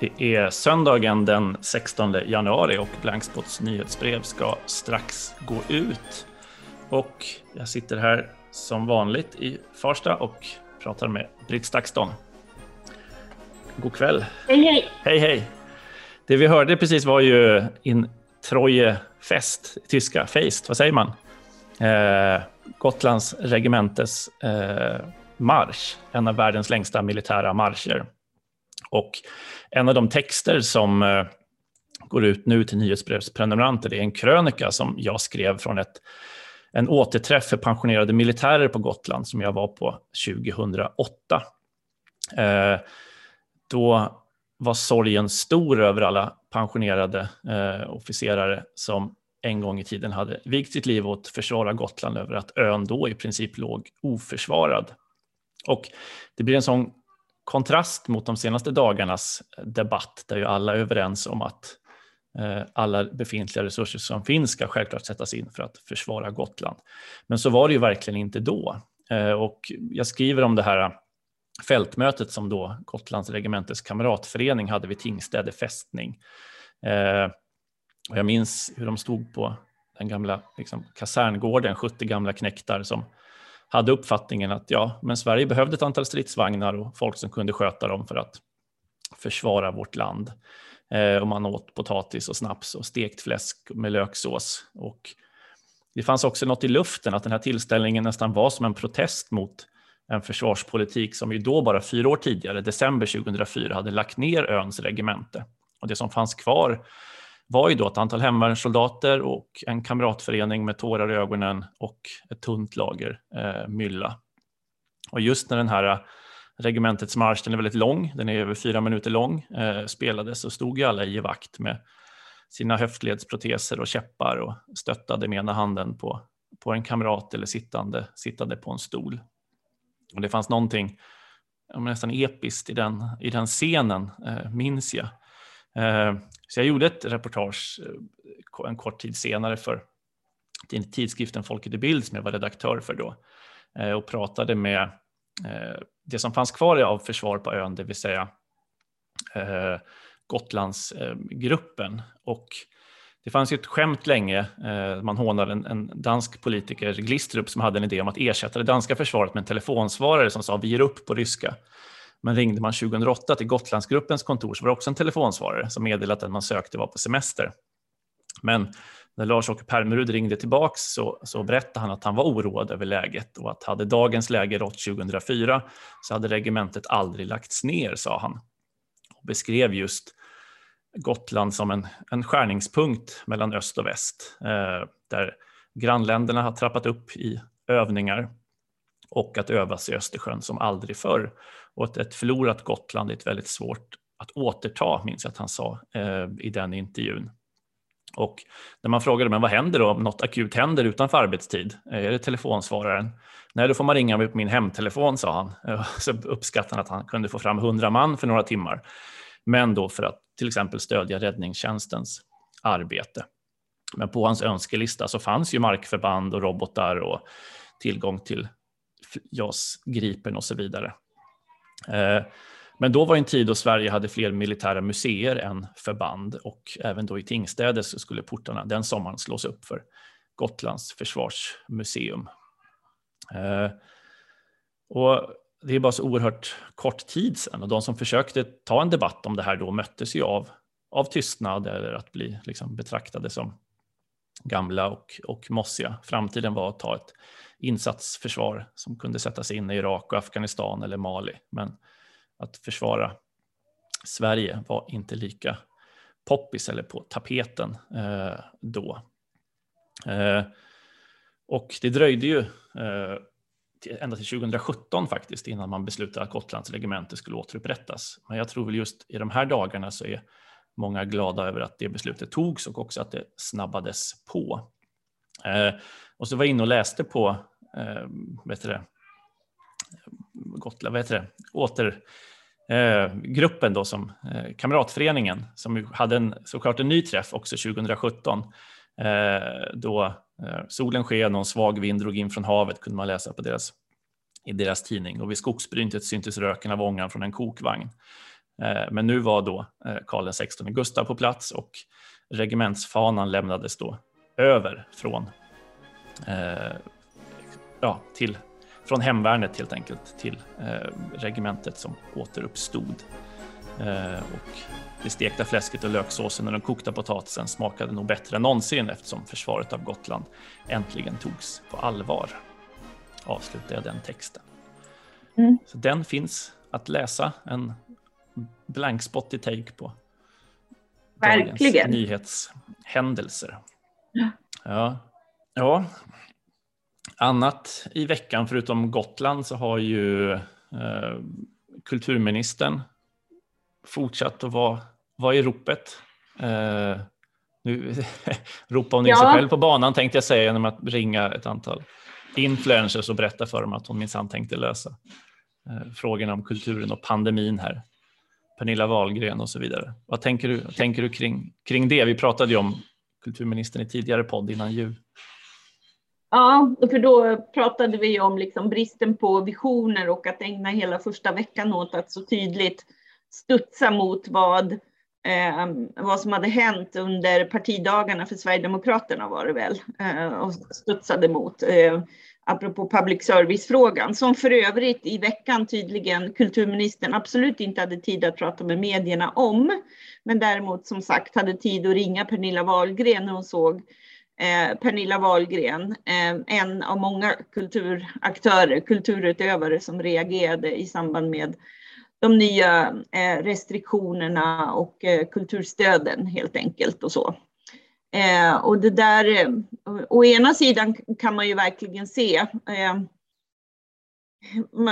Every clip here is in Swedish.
Det är söndagen den 16 januari och Blankspots nyhetsbrev ska strax gå ut. Och jag sitter här som vanligt i Farsta och pratar med Britt Stakston. God kväll. Hej, hej. Hej, hej. Det vi hörde precis var ju in Treue Fest, tyska, Feist, vad säger man? Eh, Gotlands regementes eh, marsch, en av världens längsta militära marscher. Och en av de texter som eh, går ut nu till nyhetsbrevsprenumeranter, är en krönika som jag skrev från ett, en återträff för pensionerade militärer på Gotland som jag var på 2008. Eh, då var sorgen stor över alla pensionerade eh, officerare som en gång i tiden hade vigt sitt liv åt att försvara Gotland över att ön då i princip låg oförsvarad. Och det blir en sån kontrast mot de senaste dagarnas debatt där ju alla är överens om att eh, alla befintliga resurser som finns ska självklart sättas in för att försvara Gotland. Men så var det ju verkligen inte då. Eh, och jag skriver om det här eh, fältmötet som då Gotlands regementes kamratförening hade vid Tingstäde fästning. Och jag minns hur de stod på den gamla liksom, kaserngården, 70 gamla knäktar som hade uppfattningen att ja, men Sverige behövde ett antal stridsvagnar och folk som kunde sköta dem för att försvara vårt land. Eh, och man åt potatis och snaps och stekt fläsk med löksås. Och det fanns också något i luften att den här tillställningen nästan var som en protest mot en försvarspolitik som ju då bara fyra år tidigare, december 2004, hade lagt ner öns regemente. Och det som fanns kvar var ju då ett antal hemvärnssoldater och en kamratförening med tårar i ögonen och ett tunt lager eh, mylla. Och just när den här eh, regementets marsch, den är väldigt lång, den är över fyra minuter lång, eh, spelades så stod ju alla i vakt med sina höftledsproteser och käppar och stöttade med ena handen på, på en kamrat eller sittande, sittande på en stol. Och det fanns någonting nästan episkt i den, i den scenen, eh, minns jag. Eh, så jag gjorde ett reportage eh, en kort tid senare för tidskriften Folket i Bild som jag var redaktör för då eh, och pratade med det som fanns kvar av försvar på ön, det vill säga Gotlandsgruppen. Och det fanns ju ett skämt länge, man hånade en, en, dansk politiker, Glistrup, som hade en idé om att ersätta det danska försvaret med en telefonsvarare som sa vi ger upp på ryska. Men ringde man 2008 till Gotlandsgruppens kontor så var det också en telefonsvarare som meddelade att den man sökte var på semester. Men när Lars-Åke Permerud ringde tillbaks så, så berättade han att han var oroad över läget och att hade dagens läge rått 2004 så hade regementet aldrig lagts ner, sa han. Och beskrev just Gotland som en, en skärningspunkt mellan öst och väst, eh, där grannländerna har trappat upp i övningar och att övas i Östersjön som aldrig förr. Och att ett förlorat Gotland är ett väldigt svårt att återta, minns jag att han sa eh, i den intervjun. Och när man frågade men vad händer då om något akut händer utanför arbetstid? Eh, är det telefonsvararen? Nej, då får man ringa mig på min hemtelefon, sa han. Eh, så uppskattade han att han kunde få fram hundra man för några timmar. Men då för att till exempel stödja räddningstjänstens arbete. Men på hans önskelista så fanns ju markförband och robotar och tillgång till JAS Gripen och så vidare. Eh, men då var en tid då Sverige hade fler militära museer än förband och även då i Tingstäde så skulle portarna den sommaren slås upp för Gotlands försvarsmuseum. Eh, och det är bara så oerhört kort tid sedan och de som försökte ta en debatt om det här då möttes ju av, av tystnad eller att bli liksom betraktade som gamla och, och mossiga. Framtiden var att ta ett insatsförsvar som kunde sättas in i Irak och Afghanistan eller Mali. Men att försvara Sverige var inte lika poppis eller på tapeten eh, då. Eh, och det dröjde ju eh, till, ända till 2017 faktiskt innan man beslutade att Gotlands regemente skulle återupprättas. Men jag tror väl just i de här dagarna så är många glada över att det beslutet togs och också att det snabbades på. Eh, och så var jag inne och läste på eh, vet det, Gotland, vad heter det, åter, eh, gruppen då som eh, kamratföreningen som hade en, såklart en ny träff också 2017 eh, då eh, solen sken och en svag vind drog in från havet kunde man läsa på deras, i deras tidning och vid skogsbryntet syntes röken av ångan från en kokvagn. Men nu var då Karl XVI Gustav på plats och regementsfanan lämnades då över från, ja, till, från hemvärnet helt enkelt till regementet som återuppstod. Och det stekta fläsket och löksåsen och den kokta potatisen smakade nog bättre än någonsin eftersom försvaret av Gotland äntligen togs på allvar. Avslutar jag den texten. Mm. Så den finns att läsa, en blankspottig take på Verkligen. dagens nyhetshändelser. Ja. ja. ja. Annat i veckan förutom Gotland så har ju eh, kulturministern fortsatt att vara, vara i ropet. Eh, nu ropar hon in ja. sig själv på banan tänkte jag säga genom att ringa ett antal influencers och berätta för dem att hon minsann tänkte lösa eh, frågorna om kulturen och pandemin här. Pernilla Wahlgren och så vidare. Vad tänker du, vad tänker du kring, kring det? Vi pratade ju om kulturministern i tidigare podd innan jul. Ja, för då pratade vi om liksom bristen på visioner och att ägna hela första veckan åt att så tydligt studsa mot vad, eh, vad som hade hänt under partidagarna för Sverigedemokraterna var det väl, eh, och studsade mot. Eh, apropå public service-frågan, som för övrigt i veckan tydligen kulturministern absolut inte hade tid att prata med medierna om, men däremot som sagt hade tid att ringa Pernilla Wahlgren när hon såg eh, Pernilla Wahlgren, eh, en av många kulturaktörer, kulturutövare som reagerade i samband med de nya eh, restriktionerna och eh, kulturstöden helt enkelt och så. Eh, och det där, eh, å ena sidan kan man ju verkligen se, eh,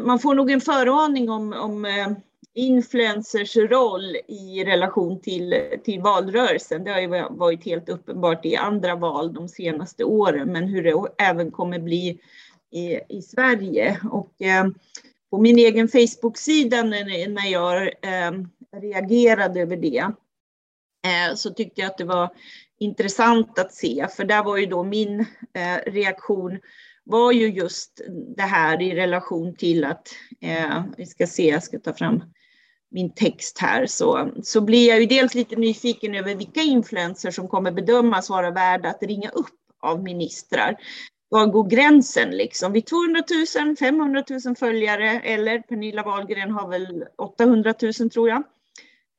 man, får nog en föraning om, om eh, influencers roll i relation till, till valrörelsen. Det har ju varit helt uppenbart i andra val de senaste åren, men hur det även kommer bli i, i Sverige. Och, på min egen Facebook-sida när jag eh, reagerade över det Eh, så tyckte jag att det var intressant att se, för där var ju då min eh, reaktion var ju just det här i relation till att, eh, vi ska se, jag ska ta fram min text här, så, så blir jag ju dels lite nyfiken över vilka influencers som kommer bedömas vara värda att ringa upp av ministrar var går gränsen liksom? Vid 200 000, 500 000 följare eller Pernilla Wahlgren har väl 800 000 tror jag.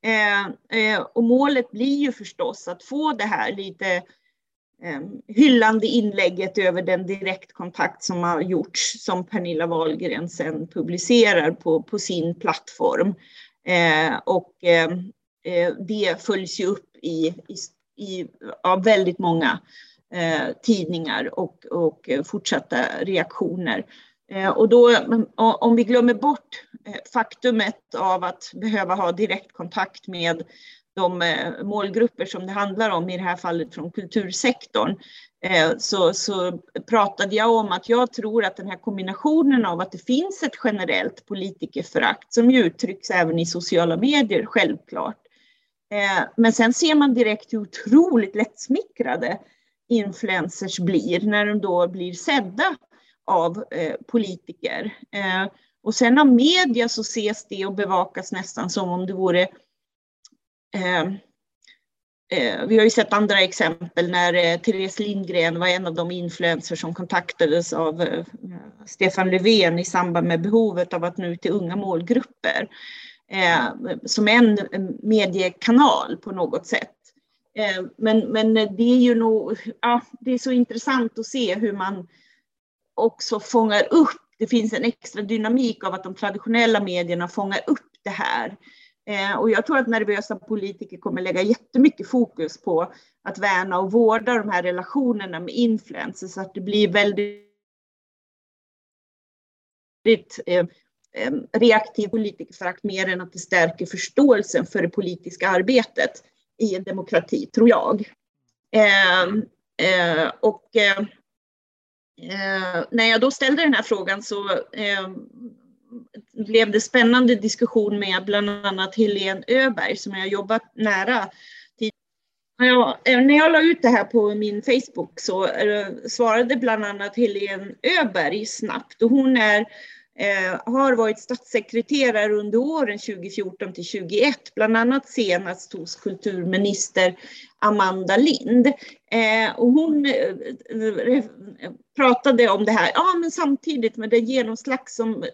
Eh, eh, och målet blir ju förstås att få det här lite eh, hyllande inlägget över den direktkontakt som har gjorts som Pernilla Wahlgren sen publicerar på, på sin plattform. Eh, och eh, eh, det följs ju upp i, i, i av väldigt många eh, tidningar och, och eh, fortsatta reaktioner. Eh, och då, om vi glömmer bort eh, faktumet av att behöva ha direktkontakt med de eh, målgrupper som det handlar om, i det här fallet från kultursektorn, så, så pratade jag om att jag tror att den här kombinationen av att det finns ett generellt politikerförakt som ju uttrycks även i sociala medier, självklart. Men sen ser man direkt hur otroligt lättsmickrade influencers blir när de då blir sedda av eh, politiker. Eh, och sen av media så ses det och bevakas nästan som om det vore eh, eh vi har ju sett andra exempel när eh, Therese Lindgren var en av de influencers som kontaktades av eh, Stefan Löfven i samband med behovet av att nå ut till unga målgrupper. Eh, som en mediekanal på något sätt. Eh, men, men det är ju nog, ja, det är så intressant att se hur man också fångar upp, det finns en extra dynamik av att de traditionella medierna fångar upp det här. Eh, och jag tror att nervösa politiker kommer lägga jättemycket fokus på att värna och vårda de här relationerna med influencers så att det blir väldigt eh, eh, reaktiv politikerförakt mer än att det stärker förståelsen för det politiska arbetet i en demokrati, tror jag. Eh, eh, och eh, eh, när jag då ställde den här frågan så eh, blev det spännande diskussion med bland annat Helene Öberg som jag jobbat nära Ja, eh, när jag la ut det här på min Facebook så eh, svarade bland annat Helene Öberg snabbt och hon är Eh, har varit statssekreterare under åren 2014 till 2021, bland annat senast hos kulturminister Amanda Lind. Eh, och hon eh, pratade om det här, ja men samtidigt med det genomslag som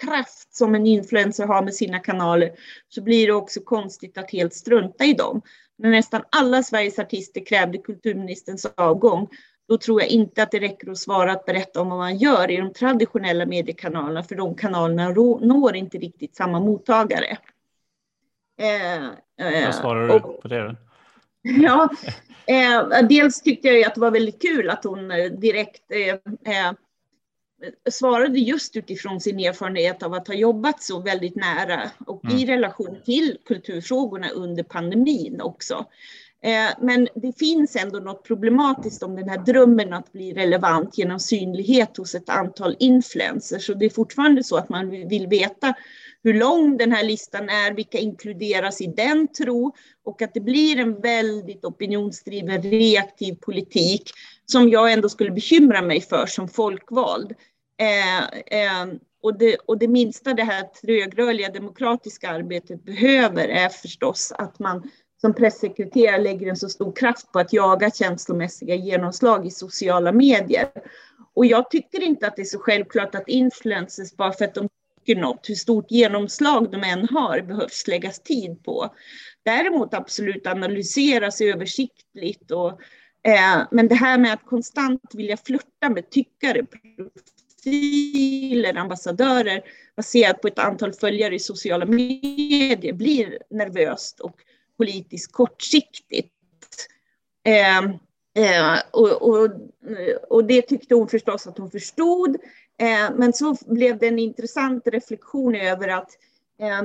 kraft som en influencer har med sina kanaler så blir det också konstigt att helt strunta i dem. När nästan alla Sveriges artister krävde kulturministerns avgång då tror jag inte att det räcker att svara att berätta om vad man gör i de traditionella mediekanalerna, för de kanalerna når inte riktigt samma mottagare. Eh, eh, vad svarar du på det? Ja, eh, dels tyckte jag att det var väldigt kul att hon eh, direkt eh, svarade just utifrån sin erfarenhet av att ha jobbat så väldigt nära och mm. i relation till kulturfrågorna under pandemin också. Eh, men det finns ändå något problematiskt om den här drömmen att bli relevant genom synlighet hos ett antal influencers. Så det är fortfarande så att man vill veta hur lång den här listan är, vilka inkluderas i den tro och att det blir en väldigt opinionsdriven reaktiv politik som jag ändå skulle bekymra mig för som folkvald. Eh, eh, och, det, och det minsta det här trögrörliga demokratiska arbetet behöver är förstås att man som pressekreterare lägger en så stor kraft på att jaga känslomässiga genomslag i sociala medier. Och jag tycker inte att det är så självklart att influencers, bara för att de tycker något, hur stort genomslag de än har, behövs läggas tid på. Däremot absolut analyseras översiktligt. Och, eh, men det här med att konstant vilja flirta med tyckare, profiler, ambassadörer baserat på ett antal följare i sociala medier blir nervöst och politiskt kortsiktigt. Eh, eh, och, och, och, det tyckte hon förstås att hon förstod. Eh, men så blev det en intressant reflektion över att eh,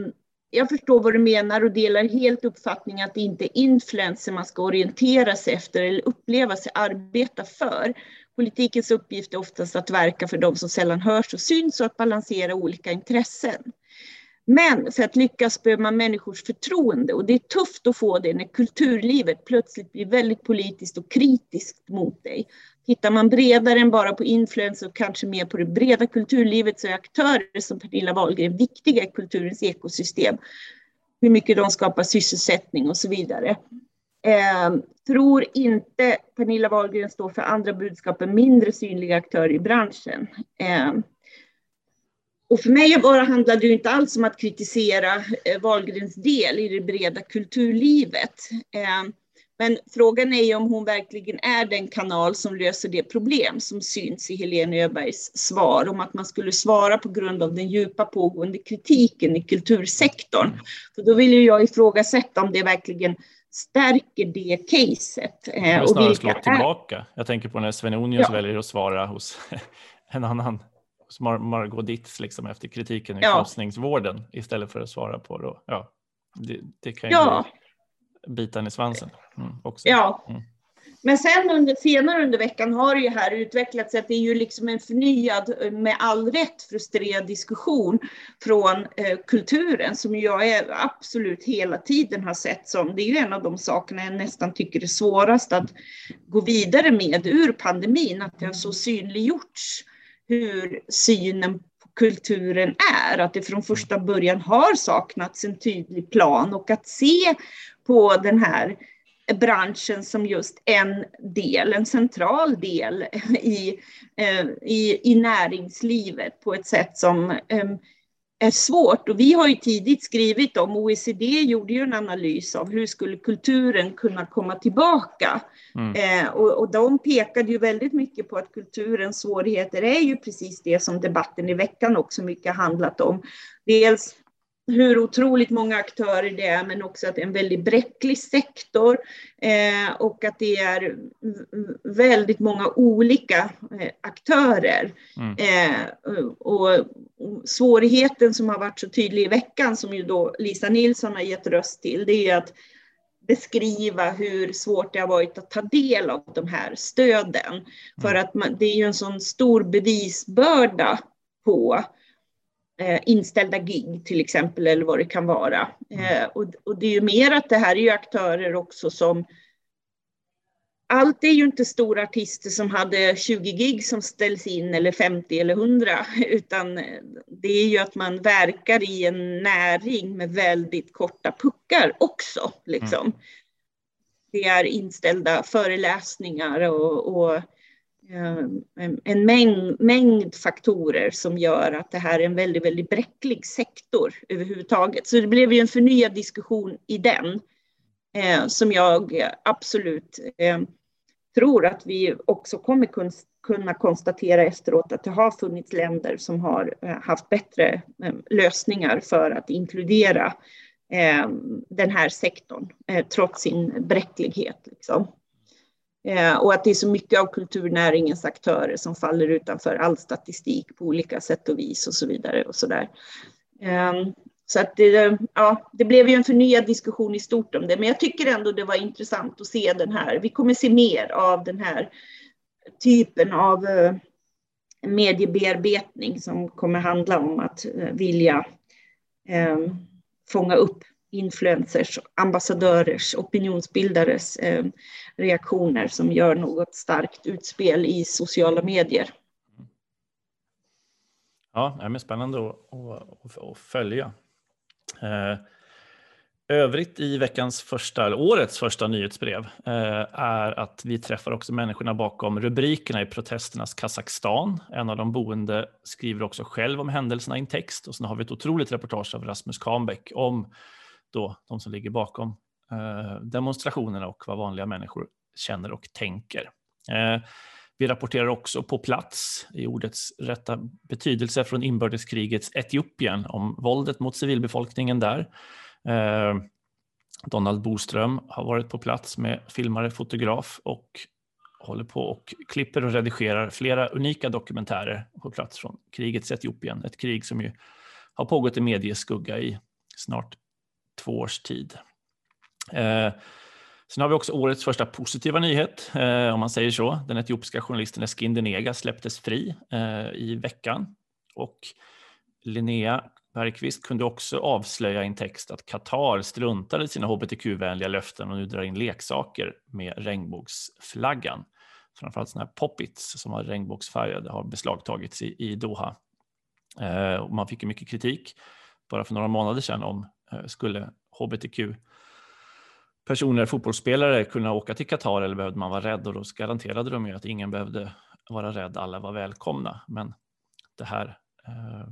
jag förstår vad du menar och delar helt uppfattningen att det inte är influenser man ska orientera sig efter eller uppleva sig arbeta för. Politikens uppgift är oftast att verka för de som sällan hörs och syns och att balansera olika intressen. Men för att lyckas behöver man människors förtroende och det är tufft att få det när kulturlivet plötsligt blir väldigt politiskt och kritiskt mot dig. Tittar man bredare än bara på influenser och kanske mer på det breda kulturlivet så är aktörer som Pernilla Wahlgren viktiga i kulturens ekosystem. Hur mycket de skapar sysselsättning och så vidare. Eh, tror inte Pernilla Wahlgren står för andra budskap än mindre synliga aktörer i branschen. Eh, och för mig bara handlade det inte alls om att kritisera eh, Wahlgrens del i det breda kulturlivet. Eh, men frågan är ju om hon verkligen är den kanal som löser det problem som syns i Helene Öbergs svar om att man skulle svara på grund av den djupa pågående kritiken i kultursektorn. För då vill ju jag ifrågasätta om det verkligen stärker det caset. Eh, och snarare slå tillbaka. Jag tänker på när Sven Onius ja. väljer att svara hos en annan Mar Margot Ditz liksom efter kritiken i ja. förlossningsvården istället för att svara på det. Ja, det, det kan ju ja. bita i svansen mm, också. Ja. Mm. Men sen under, senare under veckan har det ju här utvecklats att det är ju liksom en förnyad, med all rätt frustrerad diskussion från eh, kulturen som jag är absolut hela tiden har sett som, det är ju en av de sakerna jag nästan tycker är svårast att gå vidare med ur pandemin, att det har så synliggjorts hur synen på kulturen är, att det från första början har saknats en tydlig plan och att se på den här branschen som just en del, en central del i, eh, i, i näringslivet på ett sätt som eh, är svårt. Och vi har ju tidigt skrivit om, OECD gjorde ju en analys av hur skulle kulturen kunna komma tillbaka. Mm. Eh, och, och de pekade ju väldigt mycket på att kulturens svårigheter är ju precis det som debatten i veckan också mycket handlat om. Dels hur otroligt många aktörer det är, men också att det är en väldigt bräcklig sektor eh, och att det är väldigt många olika eh, aktörer. Mm. Eh, och, svårigheten som har varit så tydlig i veckan, som ju då Lisa Nilsson har gett röst till, det är att beskriva hur svårt det har varit att ta del av de här stöden. Mm. För att man, det är ju en sån stor bevisbörda på inställda gig till exempel eller vad det kan vara. Mm. Eh, och, och, det är ju mer att det här är ju aktörer också som allt är ju inte stora artister som hade 20 gig som ställs in eller 50 eller 100 utan det är ju att man verkar i en näring med väldigt korta puckar också. Liksom. Mm. Det är inställda föreläsningar och, och eh, Eh, en mängd, mängd, faktorer som gör att det här är en väldigt, väldigt bräcklig sektor överhuvudtaget. Så det blev ju en förnyad diskussion i den eh, som jag absolut eh, tror att vi också kommer kunna konstatera efteråt att det har funnits länder som har eh, haft bättre eh, lösningar för att inkludera eh, den här sektorn eh, trots sin bräcklighet. Liksom. Eh, och att det är så mycket av kulturnäringens aktörer som faller utanför all statistik på olika sätt och vis och så vidare. Och så där. Ehm, så att det, ja, det blev ju en förnyad diskussion i stort om det, men jag tycker ändå det var intressant att se den här. Vi kommer se mer av den här typen av eh, mediebearbetning som kommer handla om att eh, vilja ehm, fånga upp influencers, ambassadörers, opinionsbildares eh, reaktioner som gör något starkt utspel i sociala medier. Ja, det är spännande att, att, att följa. Eh, övrigt i veckans första, eller årets första nyhetsbrev eh, är att vi träffar också människorna bakom rubrikerna i protesternas Kazakstan. En av de boende skriver också själv om händelserna i en text och sen har vi ett otroligt reportage av Rasmus Kahnbäck om då de som ligger bakom eh, demonstrationerna och vad vanliga människor känner och tänker. Eh, vi rapporterar också på plats, i ordets rätta betydelse, från inbördeskrigets Etiopien om våldet mot civilbefolkningen där. Eh, Donald Boström har varit på plats med filmare, fotograf och håller på och klipper och redigerar flera unika dokumentärer på plats från krigets Etiopien. Ett krig som ju har pågått i medieskugga i snart två års tid. Eh, Sen har vi också årets första positiva nyhet, eh, om man säger så. Den etiopiska journalisten Eskindenega släpptes fri eh, i veckan. Och Linnea Bergqvist kunde också avslöja i en text att Qatar struntade i sina hbtq-vänliga löften och nu drar in leksaker med regnbågsflaggan. Framförallt sådana här poppits som var regnbågsfärgade har beslagtagits i, i Doha. Eh, och man fick mycket kritik bara för några månader sedan om Eh, skulle hbtq personer, fotbollsspelare, kunna åka till Qatar eller behövde man vara rädd? Och då garanterade de ju att ingen behövde vara rädd, alla var välkomna. Men det här eh,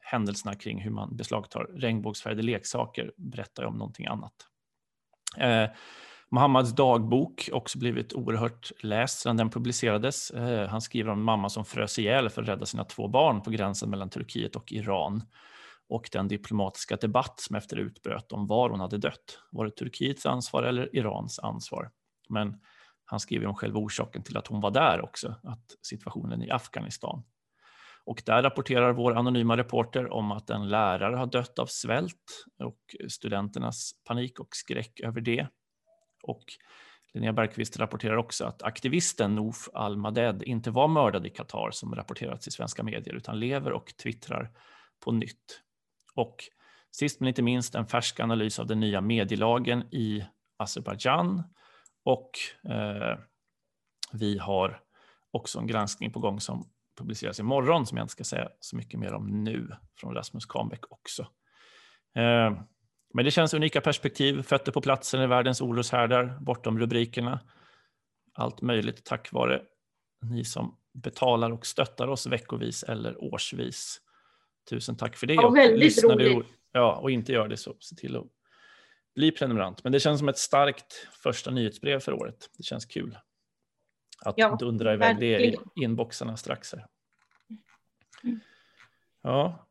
händelserna kring hur man beslagtar regnbågsfärgade leksaker berättar ju om någonting annat. Eh, Mohammads dagbok också blivit oerhört läst sedan den publicerades. Eh, han skriver om en mamma som frös ihjäl för att rädda sina två barn på gränsen mellan Turkiet och Iran och den diplomatiska debatt som efter utbröt om var hon hade dött. Var det Turkiets ansvar eller Irans ansvar? Men han skriver om själva orsaken till att hon var där också, att situationen i Afghanistan. Och där rapporterar vår anonyma reporter om att en lärare har dött av svält och studenternas panik och skräck över det. Och Linnea Bergqvist rapporterar också att aktivisten Noof al-Maded inte var mördad i Qatar som rapporterats i svenska medier utan lever och twittrar på nytt. Och sist men inte minst en färsk analys av den nya medielagen i Azerbajdzjan. Och eh, vi har också en granskning på gång som publiceras imorgon som jag inte ska säga så mycket mer om nu från Rasmus Kahnbäck också. Eh, men det känns unika perspektiv, fötter på platsen i världens oroshärdar, bortom rubrikerna. Allt möjligt tack vare ni som betalar och stöttar oss veckovis eller årsvis. Tusen tack för det. Ja, väldigt roligt. Du, ja, och inte gör det så se till att bli prenumerant. Men det känns som ett starkt första nyhetsbrev för året. Det känns kul att ja, dundra iväg verkligen. det i inboxarna strax. Här. Mm. Ja,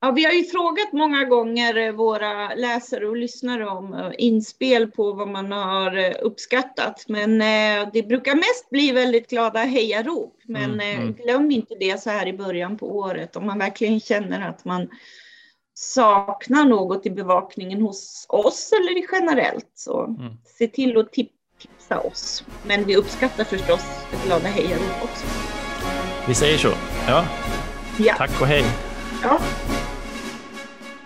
Ja, vi har ju frågat många gånger eh, våra läsare och lyssnare om eh, inspel på vad man har eh, uppskattat. Men det brukar mest bli väldigt glada hejarop. Men mm, mm. glöm inte det så här i början på året. Om man verkligen känner att man saknar något i bevakningen hos oss eller generellt så mm. se till att tipsa oss. Men vi uppskattar förstås glada hejarop också. Vi säger så. Ja. ja. Tack och hej. Ja.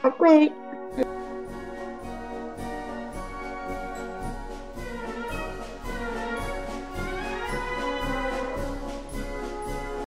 Tack och hej.